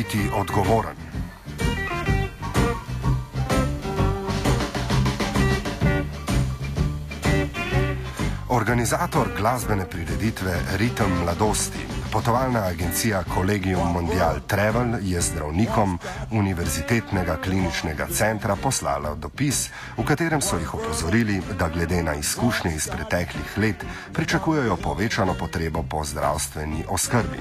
biti odgovoren. Organizator glasbene prireditve Ritem mladosti, potovalna agencija Collegium Mondial Travel je zdravnikom Univerzitetnega kliničnega centra poslala dopis, v katerem so jih opozorili, da glede na izkušnje iz preteklih let pričakujejo povečano potrebo po zdravstveni oskrbi.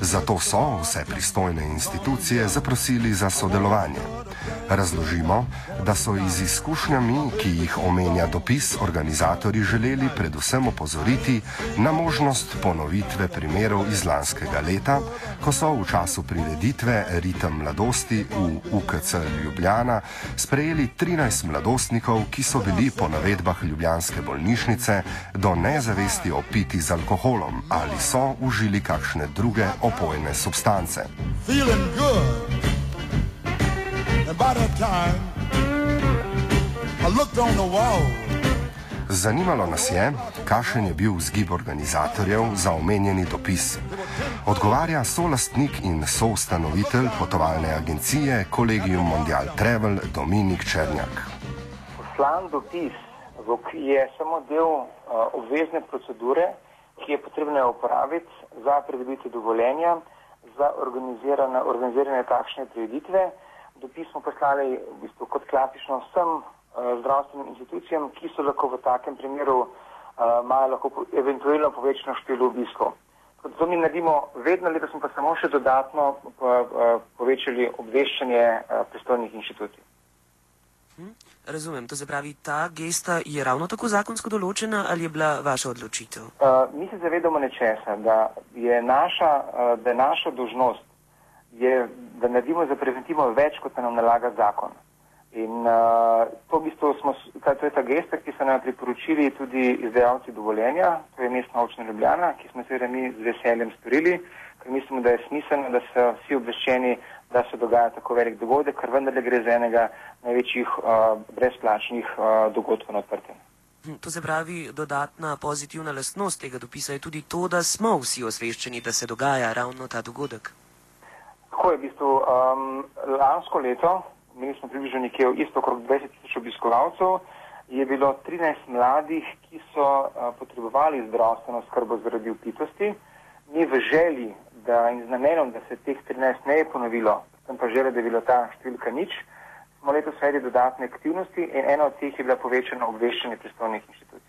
Zato so vse pristojne institucije zaprosili za sodelovanje. Razložimo, da so iz izkušnjami, ki jih omenja dopis, organizatori želeli predvsem opozoriti na možnost ponovitve primerov iz lanskega leta, ko so v času prireditve Ritem mladosti v UKC Ljubljana sprejeli 13 mladostnikov, ki so bili po navedbah Ljubljanske bolnišnice do nezavesti opiti z alkoholom ali so užili kakšne druge opojne substance. Feeling good. Zanimalo nas je, kakšen je bil vzgib organizatorjev za omenjeni dopis. Odgovarja solastnik in soustanovitelj potovalne agencije Collegium Mondial Travel Dominik Črnjak. Poslan dopis je samo del uh, obvezne procedure, ki je potrebno uporabiti za pridobitev dovoljenja za organizirane, organizirane takšne prireditve dopis smo poslali v bistvu kot klasično vsem uh, zdravstvenim institucijam, ki so lahko v takem primeru uh, imajo lahko po, eventualno povečano število obiskov. To mi naredimo vedno, letos smo pa samo še dodatno uh, povečali obveščanje uh, pristojnih inštitucij. Hm, razumem, to se pravi, ta gesta je ravno tako zakonsko določena ali je bila vaša odločitev? Uh, mi se zavedamo nečesa, da je naša, uh, da je naša dožnost je, da naredimo za preventivo več, kot nam nalaga zakon. In uh, to v bistvu smo, kaj, to je ta gesta, ki so nam priporočili tudi izdajalci dovoljenja, to je mestna občina Ljubljana, ki smo seveda mi z veseljem storili, ker mislimo, da je smiselno, da so vsi obveščeni, da se dogaja tako velik dogodek, ker vendarle gre za enega največjih uh, brezplačnih uh, dogodkov na odprtem. Hm, to se pravi, dodatna pozitivna lastnost tega dopisa je tudi to, da smo vsi osveščeni, da se dogaja ravno ta dogodek. Tako je v bistvu um, lansko leto, mi smo približno nekje isto okrog 20 tisoč obiskovalcev, je bilo 13 mladih, ki so uh, potrebovali zdravstveno skrbo zaradi upitosti. Mi v želji da, in z namenom, da se teh 13 ne je ponovilo, sem pa želel, da je bila ta številka nič, smo letos vedeli dodatne aktivnosti in ena od teh je bila povečana obveščanje pristojnih inštitucij.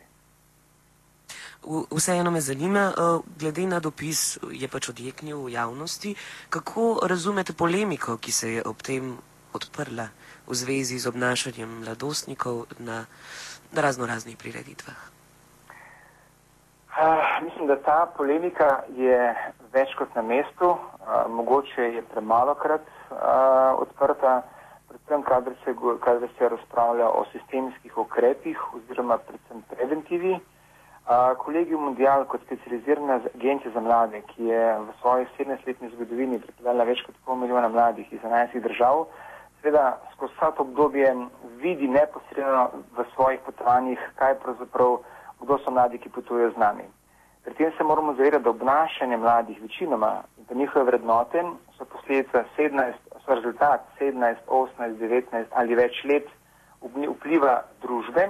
Vseeno me zanima, eh, glede na dopis je pač odjeknil v javnosti, kako razumete polemiko, ki se je ob tem odprla v zvezi z obnašanjem mladostnikov na, na razno raznih prireditvah? Uh, mislim, da ta polemika je več kot na mestu, uh, mogoče je premalo krat uh, odprta, predvsem kadar se, kadar se razpravlja o sistemskih ukrepih oziroma predvsem preventivi. Kolegium Mundial kot specializirana agencija za mlade, ki je v svoji 17-letni zgodovini pripeljala več kot pol milijona mladih iz 11 držav, seveda skozi vsa to obdobje vidi neposredno v svojih potovanjih, kaj pravzaprav, kdo so mladi, ki potujejo z nami. Pri tem se moramo zavedati, da obnašanje mladih večinoma in pa njihove vrednote so posledica 17, so rezultat 17, 18, 19 ali več let vpliva družbe,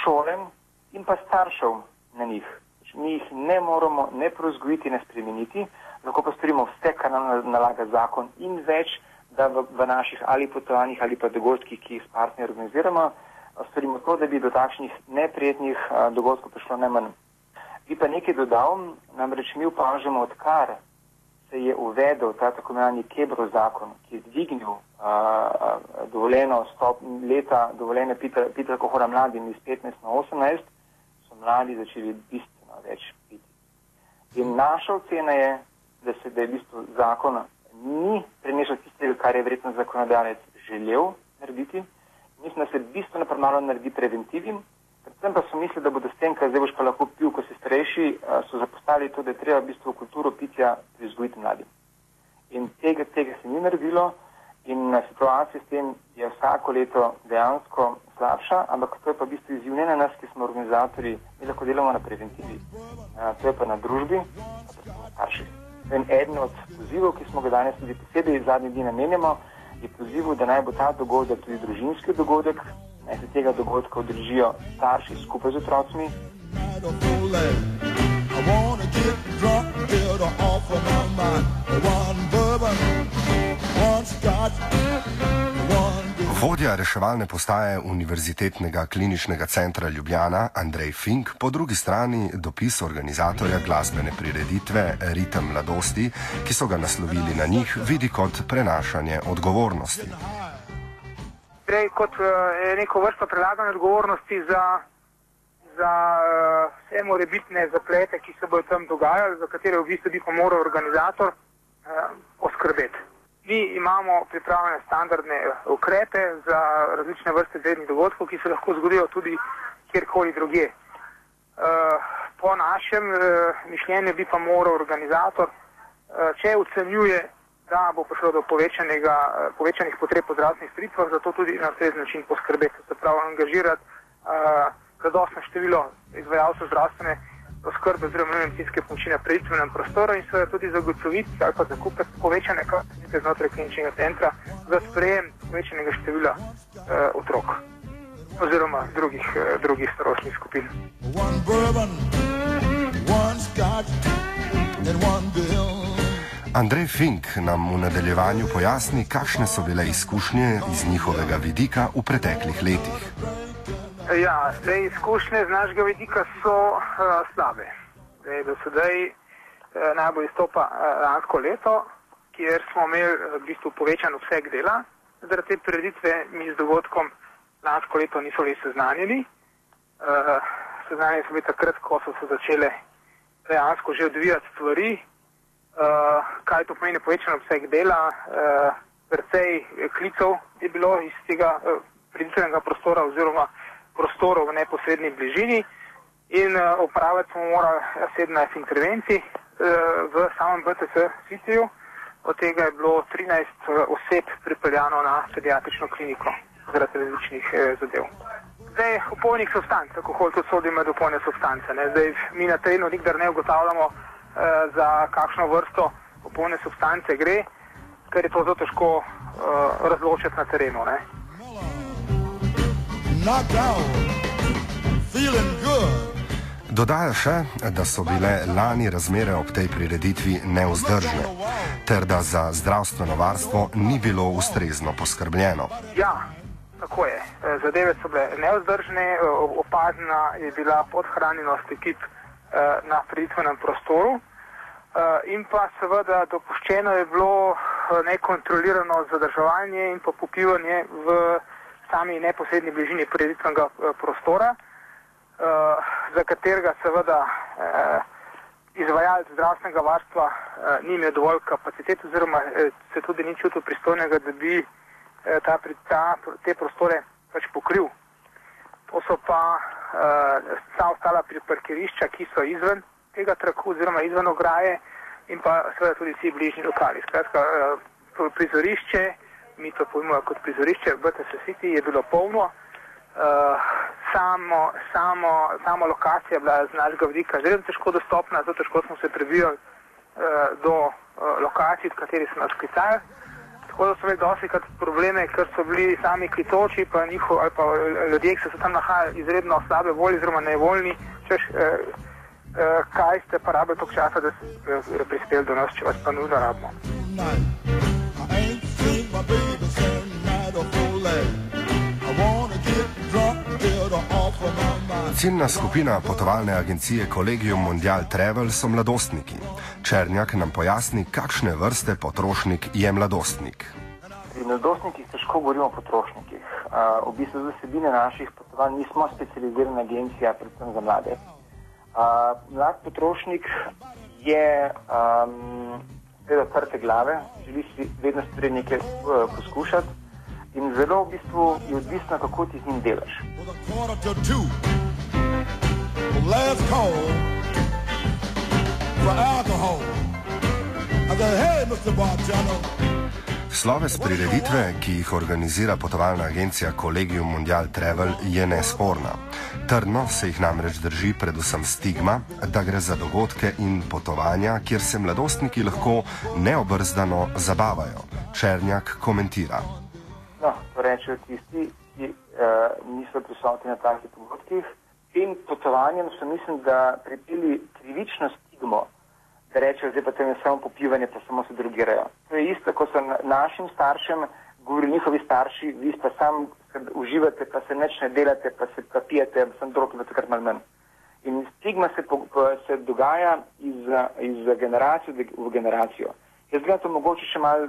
šolem in pa staršev na njih. Mi jih ne moramo ne prozgojiti, ne spremeniti, lahko pa storimo vse, kar nam nalaga zakon in več, da v, v naših ali potovanjih ali pa dogodkih, ki jih s partnerji organiziramo, storimo to, da bi do takšnih neprijetnih a, dogodkov prišlo najmanj. Bi pa nekaj dodal, namreč mi upažamo, odkar se je uvedel ta tako imenovani Kebro zakon, ki je dvignil a, dovoljeno stop leta, dovoljene pita alkohola mladim iz 15 na 18, mladi začeli bistveno več piti. In naša ocena je, da se da je v bistvu zakon ni prinesel tistega, kar je verjetno zakonodajalec želel narediti. Mislim, da se bistveno premalo naredi preventivim, predvsem pa so mislili, da bodo s tem, kar zdaj boš pa lahko pil, ko si starejši, so zapostali to, da je treba v bistvu kulturo pitja prizgojiti mladim. In tega, tega se ni naredilo in situacija s tem je vsako leto dejansko slabša, ampak to je pa v bistvu izziv ne na nas, ki smo organizatori, mi lahko delamo na preventivi. Uh, to je pa na družbi, pa na starših. In eden od pozivov, ki smo ga danes tudi posebej zadnji dni namenjamo, je poziv, da naj bo ta dogodek tudi družinski dogodek, naj se tega dogodka udržijo starši skupaj z otroci. Vodja reševalne postaje Univerzitetnega kliničnega centra Ljubljana Andrej Fink, po drugi strani dopis organizatorja glasbene prireditve Ritem mladosti, ki so ga naslovili na njih, vidi kot prenašanje odgovornosti. Prej kot uh, neko vrsto prelagane odgovornosti za, za uh, vse morebitne zaplete, ki se bodo tam dogajali, za katere v bistvu bi pa moral organizator uh, poskrbeti. Mi imamo pripravljene standardne eh, ukrepe za različne vrste izrednih dogodkov, ki se lahko zgodijo tudi kjerkoli druge. Eh, po našem eh, mišljenju bi pa moral organizator, če ocenjuje, da bo prišlo do povečanih potreb po zdravstvenih storitvah, zato tudi na ustrezen način poskrbeti, se pravi angažirati zadostno število izvajalcev zdravstvene oskrbe oziroma medicinske pomoči na preditvenem prostoru in seveda tudi zagotoviti ali pa zakupiti povečane kapacitete znotraj kliničnega centra za sprejem povečanega števila uh, otrok oziroma drugih, uh, drugih starostnih skupin. Andrej Fink nam v nadaljevanju pojasni, kakšne so bile izkušnje iz njihovega vidika v preteklih letih. Ja, zdaj izkušnje z našega vidika so uh, slabe. Zdaj, do sedaj uh, najbolj izstopa uh, lansko leto, kjer smo imeli v bistvu povečan obseg dela. Zaradi te prireditve mi z dogodkom lansko leto niso bili seznanjeni. Uh, seznanjeni so bili takrat, ko so se začele dejansko že odvijati stvari. Uh, kaj to pomeni povečan obseg dela? Uh, Predvsej klicov je bilo iz tega uh, prireditvenega prostora oziroma prostorov v neposrednji bližini in uh, opraviti smo morali 17 intervencij uh, v samem BTC Cityju. Od tega je bilo 13 uh, eh, oseb pripeljano na pediatrično kliniko zaradi različnih uh, zadev. Zdaj, opojnih substanc, alkohol tudi sodi med opojne substance. Ne? Zdaj, mi na terenu nikdar ne ugotavljamo, uh, za kakšno vrsto opojne substance gre, ker je to zelo težko uh, razločiti na terenu. Ne? Dodaja še, da so bile lani razmere ob tej prireditvi neuzdržne, ter da za zdravstveno varstvo ni bilo ustrezno poskrbljeno. Ja, tako je. E, zadeve so bile neuzdržne, e, opazna je bila podhranjenost ekip e, na prireditvenem prostoru. In pa seveda dopuščeno je bilo nekontrolirano zadrževanje in popivanje v sami neposrednji bližini prireditvenega eh, prostora, uh, za katerega seveda uh, izvajalec zdravstvenega varstva ni imel dovolj kapacitet oziroma se tudi ni čutil pristojnega, da bi ta, ta, te prostore pač pokril. To so pa vsa ostala priparkirišča, ki so izven tega traku oziroma izven ograje in pa seveda tudi vsi bližnji lokali. Skratka, prizorišče, mi to pojmujemo kot prizorišče, BTS City je bilo polno. Uh, samo, samo, samo lokacija je bila z našega vidika zelo težko dostopna, zelo težko smo se prebijali uh, do uh, lokacij, od katerih so nas klicali. Tako da so imeli dosti krat probleme, ker so bili sami klicoči, pa njihov, ali pa ljudje, ki so se tam nahajali, izredno slabe volje, oziroma nevoljni, češ, uh, uh, kaj ste pa rabili toliko časa, da ste uh, prispeli do nas, če vas pa nujno rabimo. Ciljna skupina potovalne agencije Collegium Mondial Travel so mladostniki. Černjak nam pojasni, kakšne vrste potrošnik je mladostnik. Pri mladostnikih težko govorimo o potrošnikih. V bistvu za sebine naših potovanj nismo specializirana agencija, predvsem za mlade. Mlad potrošnik je um, seveda trte glave, želi si vedno stvari nekaj uh, poskušati in zelo v bistvu je odvisno, kako ti z njim delaš. Sloves prireditve, ki jih organizira potovalna agencija Collegium Mondial Travel, je nesporna. Trdno se jih namreč drži predvsem stigma, da gre za dogodke in potovanja, kjer se mladostniki lahko neobrzdano zabavajo. Černjak komentira. No, to rečejo tisti, ki uh, niso prisotni na takih dogodkih. In potovanjem so mislim, da pripili krivično stigmo da rečejo, zdaj pa tam je samo popivanje, pa samo se drugirajo. To je isto, kot so našim staršem govorili njihovi starši, vi pa sam uživate, pa se neč ne delate, pa se pa pijete, sem drog, da takrat malo manj. In stigma se, po, se dogaja iz, iz generacije v generacijo. Jaz gledam to mogoče še malo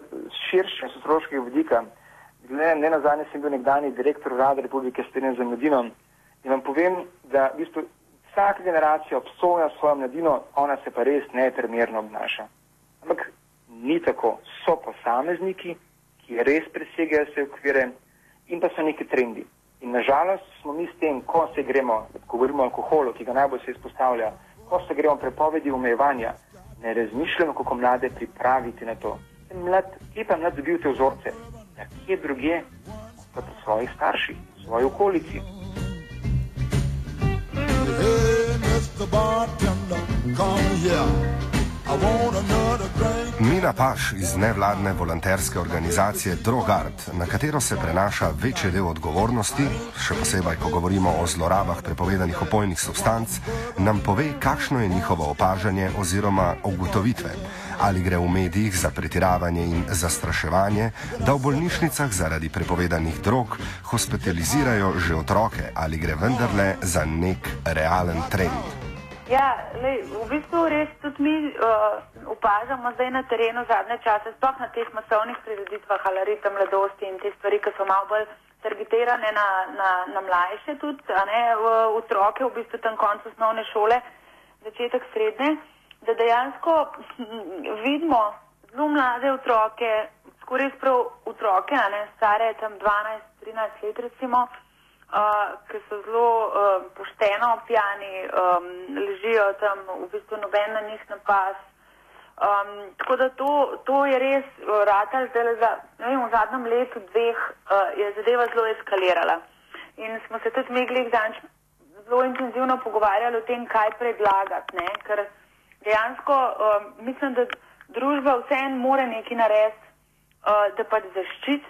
širše, sociološkega vidika. Ne, ne na zadnje sem bil nekdani direktor Vlade Republike Slovenije za mladino in vam povem, da v bistvu vsaka generacija obsoja svojo mladino, ona se pa res neprimerno obnaša. Ampak ni tako. So posamezniki, ki res presegajo vse okvire in pa so neki trendi. In nažalost smo mi s tem, ko se gremo, govorimo o alkoholu, ki ga najbolj se izpostavlja, ko se gremo prepovedi omejevanja, ne razmišljamo, kako mlade pripraviti na to. Mlad, kje pa mlad dobil te vzorce? Ja, kje druge? Pa pri svojih starših, v svoji okolici. Mina Paš iz nevladne volonterske organizacije Drogard, na katero se prenaša večji del odgovornosti, še posebej, ko govorimo o zlorabah prepovedanih opojnih substanc, nam pove, kakšno je njihovo opažanje oziroma ugotovitve ali gre v medijih za pretiravanje in zastraševanje, da v bolnišnicah zaradi prepovedanih drog hospitalizirajo že otroke ali gre vendarle za nek realen trend. Ja, lej, v bistvu res tudi mi uh, opažamo zdaj na terenu zadnje čase, sploh na teh masovnih prireditvah, alaritem mladosti in te stvari, ki so malo bolj targetirane na, na, na mlajše, tudi ne, v, otroke, v bistvu tam konc osnovne šole, začetek srednje da dejansko vidimo zelo mlade otroke, skoraj prav otroke, ne, stare tam 12-13 let recimo, uh, ki so zelo uh, pošteno pijani, um, ležijo tam v bistvu noben na njih napas. Um, tako da to, to je res uh, rata, zdaj za, ne vem, v zadnjem letu, dveh uh, je zadeva zelo eskalirala. In smo se tudi mi glih danč zelo intenzivno pogovarjali o tem, kaj predlagati, ne, ker dejansko um, mislim, da družba vseeno more nekaj narediti, uh, da pač zaščiti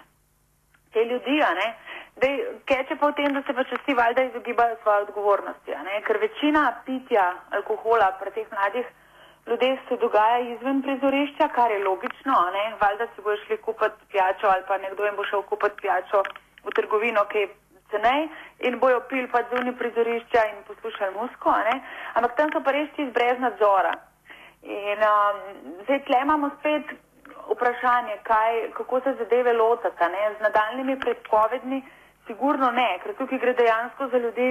te ljudi. Keče pa v tem, da se pač vsi valjda izogibajo svoje odgovornosti, ker večina pitja alkohola pri teh mladih ljudeh se dogaja izven prizorišča, kar je logično, valjda si bojo šli kupiti pijačo ali pa nekdo jim bo šel kupiti pijačo v trgovino, ki je cenej in bojo pil pa zunaj prizorišča in poslušali musko, ampak tam so pa res čist brez nadzora. In um, zdaj tle imamo spet vprašanje, kaj, kako se zadeve lotata, ne? z nadaljnimi predpovedmi, sigurno ne, ker tukaj gre dejansko za ljudi,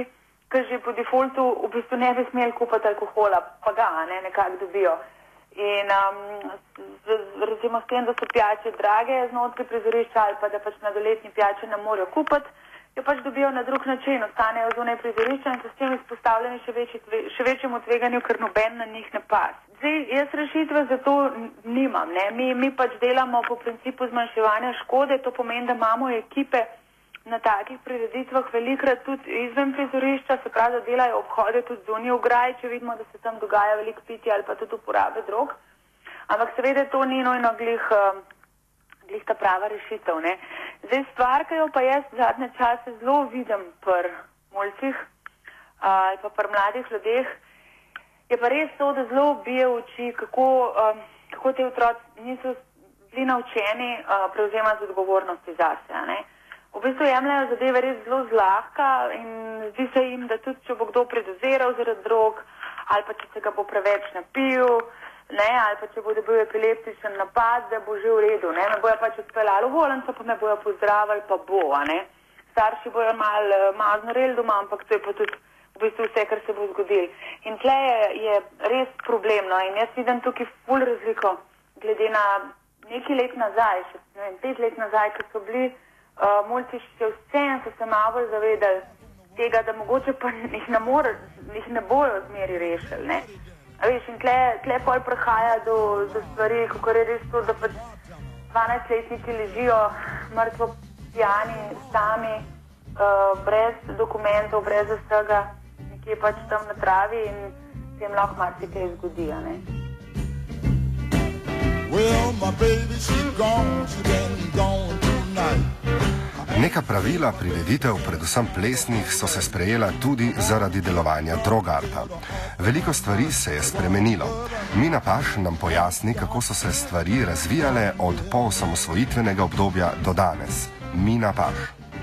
ki že po defaultu v bistvu ne bi smeli kupiti alkohola, pa ga ne, nekako dobijo. In um, z, recimo s tem, da so pijače drage znotraj prizorišča ali pa da pač nadoletni pijače ne morejo kupiti, jo pač dobijo na drug način, ostanejo zunaj prizorišča in so s tem izpostavljeni še, večji, še večjemu tveganju, ker noben na njih ne pas. Zdaj, jaz rešitve za to nimam. Mi, mi pač delamo po principu zmanjševanja škode, to pomeni, da imamo ekipe na takih prireditvah velikrat tudi izven prizorišča, se pravi, da delajo obhode tudi zunaj v graj, če vidimo, da se tam dogaja veliko pitja ali pa tudi uporabe drog. Ampak seveda to ni nojno glih. Uh, glih ta prava rešitev. Ne. Zdaj stvar, ki jo pa jaz zadnje čase zelo vidim pri mulcih ali pa pri mladih ljudeh, je pa res to, da zelo bije v oči, kako, um, kako te otroci niso bili naučeni prevzemati odgovornosti zase. V bistvu jemljajo zadeve res zelo zlahka in zdi se jim, da tudi če bo kdo predozeral zaradi drog ali pa če se ga bo preveč napil, ne, ali pa če bo dobil epileptičen napad, da bo že v redu, ne, me bojo pač odpeljali v volanco, pa me bojo pozdravili, pa bo, a ne. Starši bojo mal uh, mazno rel doma, ampak to je pa tudi v bistvu vse, kar se bo zgodil. In tle je, je res problemno in jaz vidim tukaj ful razliko glede na neki let nazaj, še ne vem, pet let nazaj, ko so bili uh, mulci še vse in so se malo bolj zavedali tega, da mogoče pa jih ne, more, jih ne bojo zmeri rešili, ne. Veš, in tle, tle pol prihaja do, do stvari, kako je res to, da pač 12-letniki ležijo mrtvo pijani, sami, uh, brez dokumentov, brez vsega, nekje pač tam na travi in se jim lahko marsikaj zgodi. Well, my baby, she's gone, tonight. Neka pravila prireditev, predvsem plesnih, so se sprejela tudi zaradi delovanja drogarta. Veliko stvari se je spremenilo. Mina Paš nam pojasni, kako so se stvari razvijale od poosamosvojitvenega obdobja do danes. Mina Paš.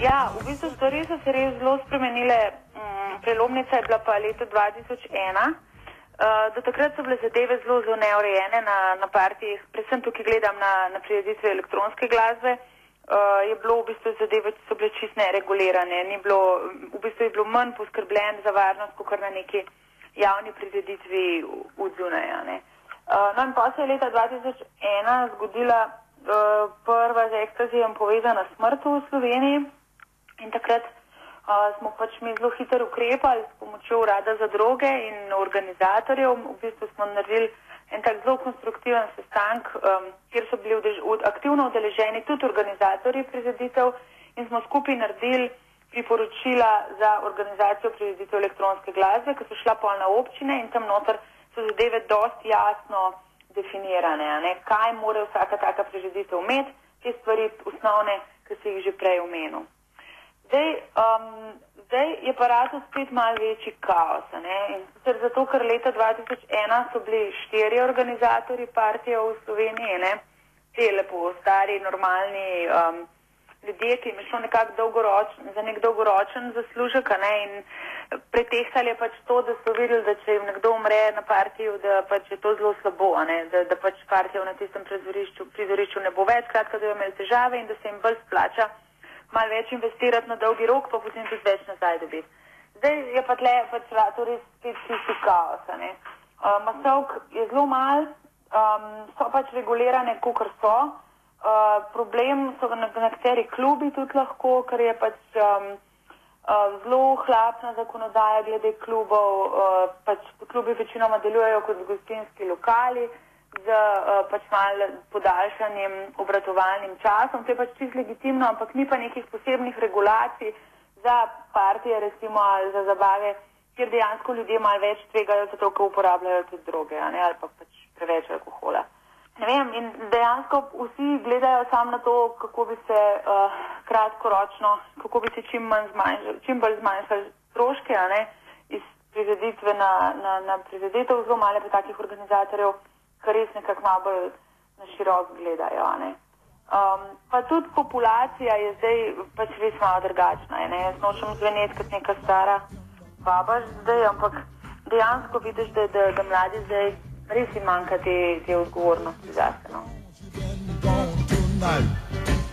Ja, v bistvu stvari so se res zelo spremenile. Mm, prelomnica je bila pa leta 2001. Uh, do takrat so bile zadeve zelo, zelo neurejene na, na partijih, predvsem tukaj gledam na, na prireditve elektronske glasbe. Uh, je bilo v bistvu zadeve, ki so bile čist neregulirane. Bilo, v bistvu je bilo manj poskrbljen za varnost, kot na neki javni prireditvi v Dunaja. Uh, no in pa se je leta 2001 zgodila uh, prva z ekstazijem povezana smrt v Sloveniji in takrat uh, smo pač mi zelo hitro ukrepali s pomočjo urada za droge in organizatorjev. V bistvu smo naredili en tak zelo konstruktiven sestanek, um, kjer so bili vdež, od, aktivno udeleženi tudi organizatorji prizaditev in smo skupaj naredili priporočila za organizacijo prizaditev elektronske glasbe, ki so šla pol na občine in tam noter so zadeve dosti jasno definirane, ne, kaj mora vsaka taka prizaditev imeti, te stvari osnovne, ki si jih že prej omenil. Zdaj, um, zdaj je pa razlog spet malo večji kaos. Sicer zato, ker leta 2001 so bili štiri organizatori partije v Sloveniji, ne? te lepo stari, normalni um, ljudje, ki jim je šlo dolgoročen, za nek dolgoročen zaslužek. In pretehtali je pač to, da so videli, da če jim nekdo umre na partiju, da pač je to zelo slabo, da, da pač partijo na tistem prizorišču ne bo več, skratka, da jo imeli težave in da se jim bolj splača malo več investirati na dolgi rok, pa potem tudi več nazaj dobiti. Zdaj je pa tle pač torej spet tisti kaos. Uh, masovk je zelo mal, um, so pač regulirane, kot so. Uh, problem so na nekateri klubi tudi lahko, ker je pač um, uh, zelo hlapna zakonodaja glede klubov. Uh, pač klubi večinoma delujejo kot gostinski lokali z uh, pač malo podaljšanjem obratovalnim časom. To je pač čisto legitimno, ampak ni pa nekih posebnih regulacij za partije, recimo, ali za zabave, kjer dejansko ljudje malo več tvegajo, zato ker uporabljajo tudi droge ne, ali pa pač preveč alkohola. Ne vem, in dejansko vsi gledajo samo na to, kako bi se uh, kratkoročno, kako bi se čim, zmanjšali, čim bolj zmanjšali stroške iz prizaditve na, na, na prizaditev, zelo male pa takih organizatorjev kar res nekako malo bolj na širok gledajo. Um, pa tudi populacija je zdaj pač res malo drugačna. Ne? Jaz nočem zveneti kot neka stara baba zdaj, ampak dejansko vidiš, da, da, da mladi zdaj res jim manjka te, te odgovornosti zase. No?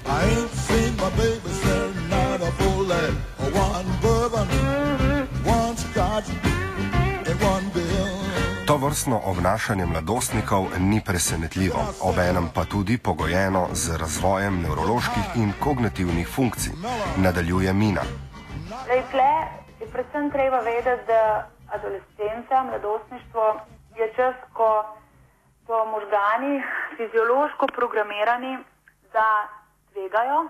I ain't seen my baby staring at a bullet, one bourbon, one scotch. To vrstno obnašanje mladostnikov ni presenetljivo, obenem pa tudi pogojeno z razvojem nevroloških in kognitivnih funkcij, nadaljuje Mina. Tle je predvsem treba vedeti, da adolescenca, mladostništvo je čas, ko so možgani fiziološko programirani, da tvegajo,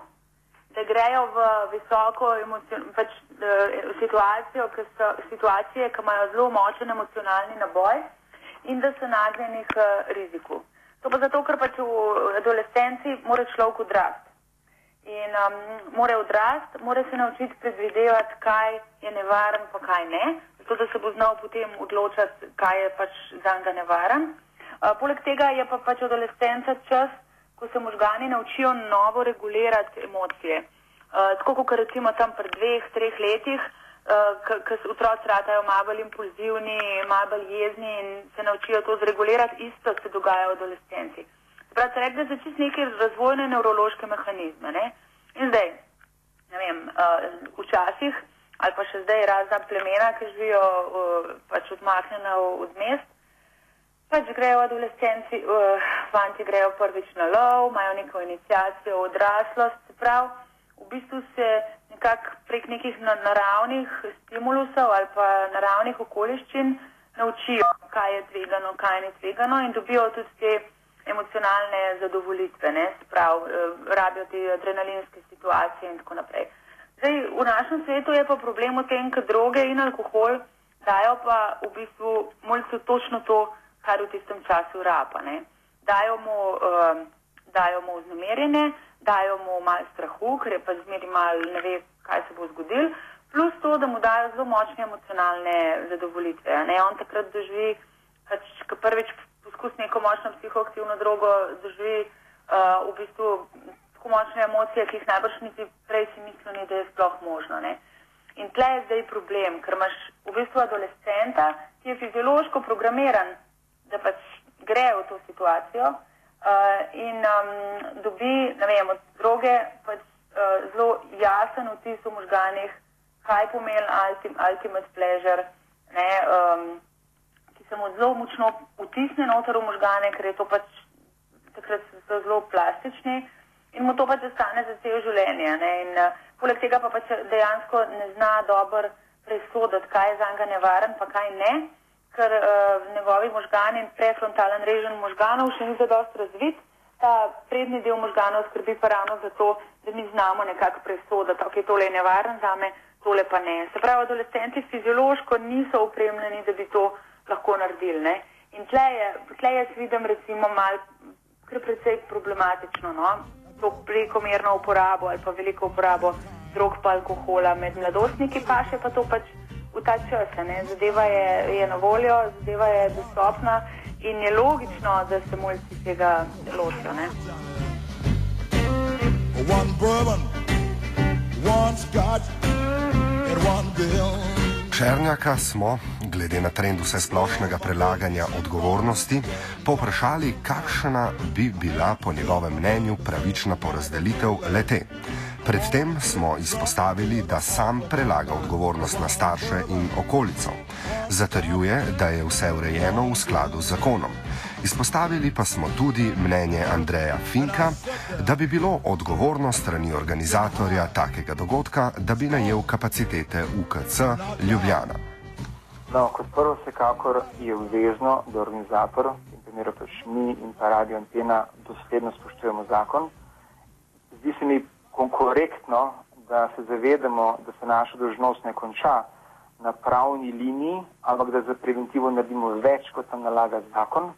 da grejo v visoko pač, uh, situacijo, ki so situacije, ki imajo zelo močen emocionalni naboj in da so nagnjeni k riziku. To pa zato, ker pač v adolescenci mora človek odrasti. In um, mora odrasti, mora se naučiti predvidevati, kaj je nevaren, pa kaj ne, zato da se bo znal potem odločati, kaj je pač za njega nevaren. Uh, poleg tega je pa pač adolescenca čas, ko se možgani naučijo novo regulirati emocije. Uh, tako kot recimo tam pri dveh, treh letih, uh, ko se otroci radajo malo bolj impulzivni, malo bolj jezni in se naučijo to zregulirati, isto se dogaja v adolescenci. Prav se reče, da so čist neke razvojne nevrološke mehanizme. Ne? In zdaj, ne vem, uh, včasih ali pa še zdaj razna plemena, ki živijo uh, pač odmaknjena od mest, pač grejo adolescenci, uh, fanti grejo prvič na lov, imajo neko inicijacijo odraslost, se pravi, v bistvu se nekako prek nekih naravnih stimulusov ali pa naravnih okoliščin naučijo, kaj je tvegano, kaj ni tvegano in dobijo tudi te emocionalne zadovolitve, ne, sprav, uh, rabijo te adrenalinske situacije in tako naprej. Zdaj, v našem svetu je pa problem v tem, ker droge in alkohol dajo pa v bistvu mulcu točno to, kar v tistem času rapa. Ne. Dajo mu, uh, dajo mu vznemirjenje, dajo mu malo strahu, ker je pa zmeri mal ne ve, kaj se bo zgodil, plus to, da mu dajo zelo močne emocionalne zadovolitve. Ne. On takrat doživi, pač, ko prvič poskus neko močno psihoaktivno drogo doživi uh, v bistvu tako močne emocije, ki jih najbrž niti prej si mislil, da je sploh možno. Ne. In tle je zdaj problem, ker imaš v bistvu adolescenta, ki je fiziološko programiran, da pač gre v to situacijo uh, in um, dobi, vem, od droge pač uh, zelo jasen vtis v možganih, kaj pomeni ultim, ultimate pleasure. Ne, um, se mu zelo močno vtisne noter v možgane, ker je to pač takrat zelo plastični in mu to pač ostane za cel življenje. Ne? In uh, poleg tega pa pač dejansko ne zna dobro presoditi, kaj je za njega nevaren, pa kaj ne, ker uh, njegovi možgani in prefrontalen režim možganov še ni zadost razvit. Ta prednji del možganov skrbi pa ravno za to, da mi znamo nekako presoditi, ok, tole je nevaren za me, tole pa ne. Se pravi, adolescenti fiziološko niso upremljeni, da bi to lahko naredili. Ne? In tle, je, tle jaz vidim recimo mal kar precej problematično, no? to prekomerno uporabo ali pa veliko uporabo drog pa alkohola med mladostniki, pa še pa to pač v ta čas. Ne? Zadeva je, je na voljo, zadeva je dostopna in je logično, da se mulci tega one bill. Černjaka smo, glede na trend vse splošnega prelaganja odgovornosti, poprašali, kakšna bi bila po njegovem mnenju pravična porazdelitev lete. Predtem smo izpostavili, da sam prelaga odgovornost na starše in okolico. Zatrjuje, da je vse urejeno v skladu z zakonom. Izpostavili pa smo tudi mnenje Andreja Finka, da bi bilo odgovorno strani organizatorja takega dogodka, da bi najel kapacitete UKC Ljubljana. No, kot prvo, vsekakor je obvezno, da organizator, in primer pač mi in pa radio antena, dosledno spoštujemo zakon. Zdi se mi korektno, da se zavedamo, da se naša dožnost ne konča na pravni liniji, ampak da za preventivo naredimo več, kot nam nalaga zakon.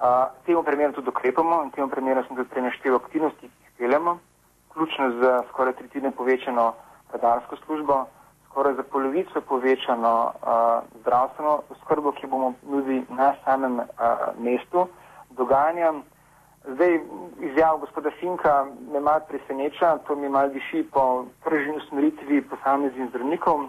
Uh, temu primeru tudi ukrepamo in temu primeru sem tudi preneštel aktivnosti, ki jih peljemo, vključno z skoraj tretjine povečano radarsko službo, skoraj za polovico povečano uh, zdravstveno skrbo, ki bomo nudili na samem uh, mestu dogajanja. Zdaj, izjav gospoda Finka me malo preseneča, to mi malo diši po tržni usmeritvi posameznih zdravnikov.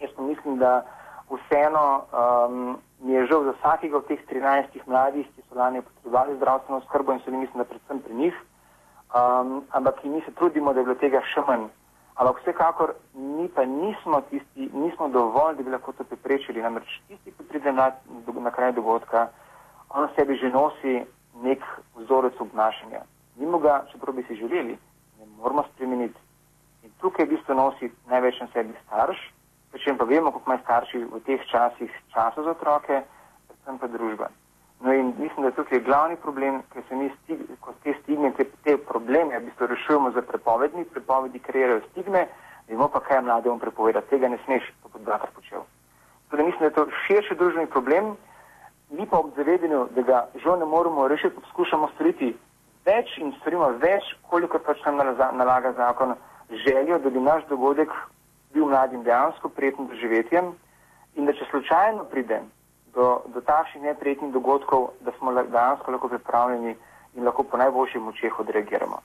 Jaz pa mislim, da vseeno um, mi je žal za vsakega od teh 13 mladih, ki so lani potrebovali zdravstveno skrbo in so mislim, da predvsem pri njih, um, ampak mi se trudimo, da je bilo tega še manj. Ampak vsekakor mi pa nismo tisti, nismo dovolj, da bi lahko to preprečili. Namreč tisti, ki pride na, na kraj dogodka, on sebi že nosi nek vzorec obnašanja. Nimo ga, čeprav bi si želeli, ne moramo spremeniti. In tukaj v bistvu nosi največ na sebi starš, Pričem pa vemo, kako imajo starši v teh časih časa za otroke, predvsem pa družba. No in mislim, da je tukaj glavni problem, ker se mi stig, ko te stigme, te, te probleme, v bistvu rešujemo za prepovedni, prepovedi kreirajo stigme, vemo pa, kaj je mlademu prepovedati, tega ne smeš, to kot bratr počel. Torej mislim, da je to širši družbeni problem, mi pa ob zavedanju, da ga žal ne moremo rešiti, poskušamo storiti več in storimo več, koliko pač nam nalaga zakon, željo, da bi naš dogodek bil mladim dejansko prijetno doživetjem in da če slučajno pride do, do takšnih neprijetnih dogodkov, da smo dejansko lahko pripravljeni in lahko po najboljših močeh odreagiramo.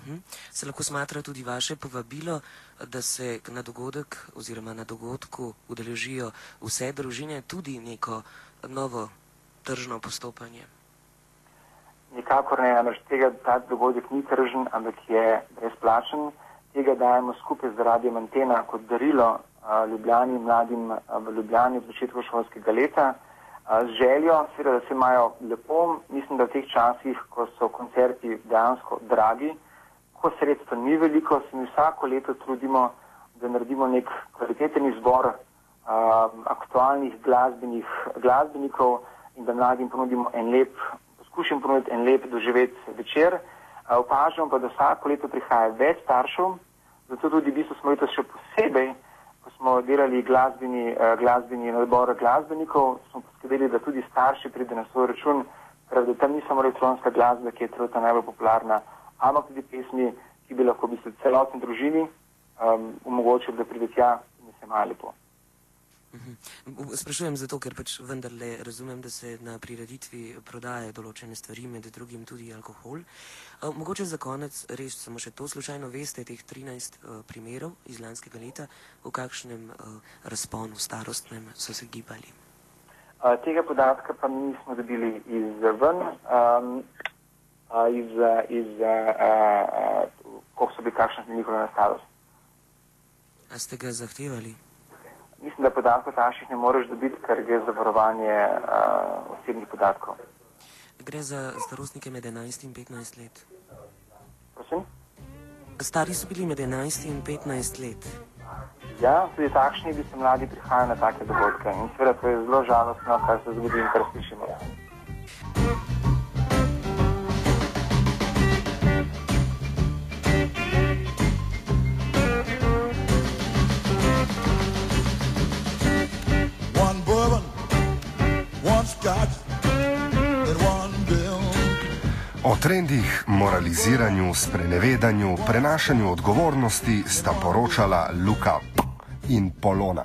Mhm. Se lahko smatra tudi vaše povabilo, da se na dogodek oziroma na dogodku udeležijo vse družine, tudi neko novo tržno postopanje? Nikakor ne, namreč tega ta dogodek ni tržen, ampak je brezplačen tega dajemo skupaj z radijem Antena kot darilo Ljubljani, mladim v Ljubljani v začetku šolskega leta. Z željo, seveda, da se imajo lepo, mislim, da v teh časih, ko so koncerti dejansko dragi, ko sredstva ni veliko, se mi vsako leto trudimo, da naredimo nek kvaliteten izbor uh, aktualnih glasbenih, glasbenikov in da mladim ponudimo en lep, skušam ponuditi en lep doživet večer. Opažam pa, da vsako leto prihaja več staršev, zato tudi v bistvu smo letos še posebej, ko smo delali glasbeni, glasbeni nabor glasbenikov, smo poskrbeli, da tudi starši pride na svoj račun, da tam ni samo elektronska glasba, ki je trenutno najbolj popularna, ampak tudi pesmi, ki bi lahko v bistvu celotni družini um, omogočili, da pride tja in se malo lepo. Mhm. Sprašujem zato, ker pač vendarle razumem, da se na prireditvi prodaje določene stvari, med drugim tudi alkohol. Mogoče za konec res samo še to, slučajno veste teh 13 uh, primerov iz lanskega leta, v kakšnem razponu starostnem so se gibali. Tega podatka pa nismo dobili izven, um, uh, iz, iz uh, koliko so bili kakšne njihove starosti. A ste ga zahtevali? Mislim, da podatkov taših ne moreš dobiti, ker gre za varovanje uh, osebnih podatkov. Gre za starostnike med 11 in 15 let. Prosim? Stari so bili med 11 in 15 let. Ja, tudi takšni bi se mladi prihajali na take dogodke in seveda to je zelo žalostno, kar se zgodi in kar slišimo. O trendih, moraliziranju, sprenevedanju, prenašanju odgovornosti sta poročala Luka P in Polona.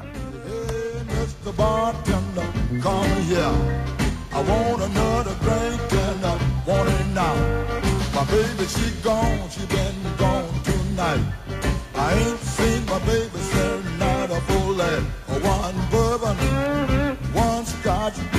One bourbon, one scotch.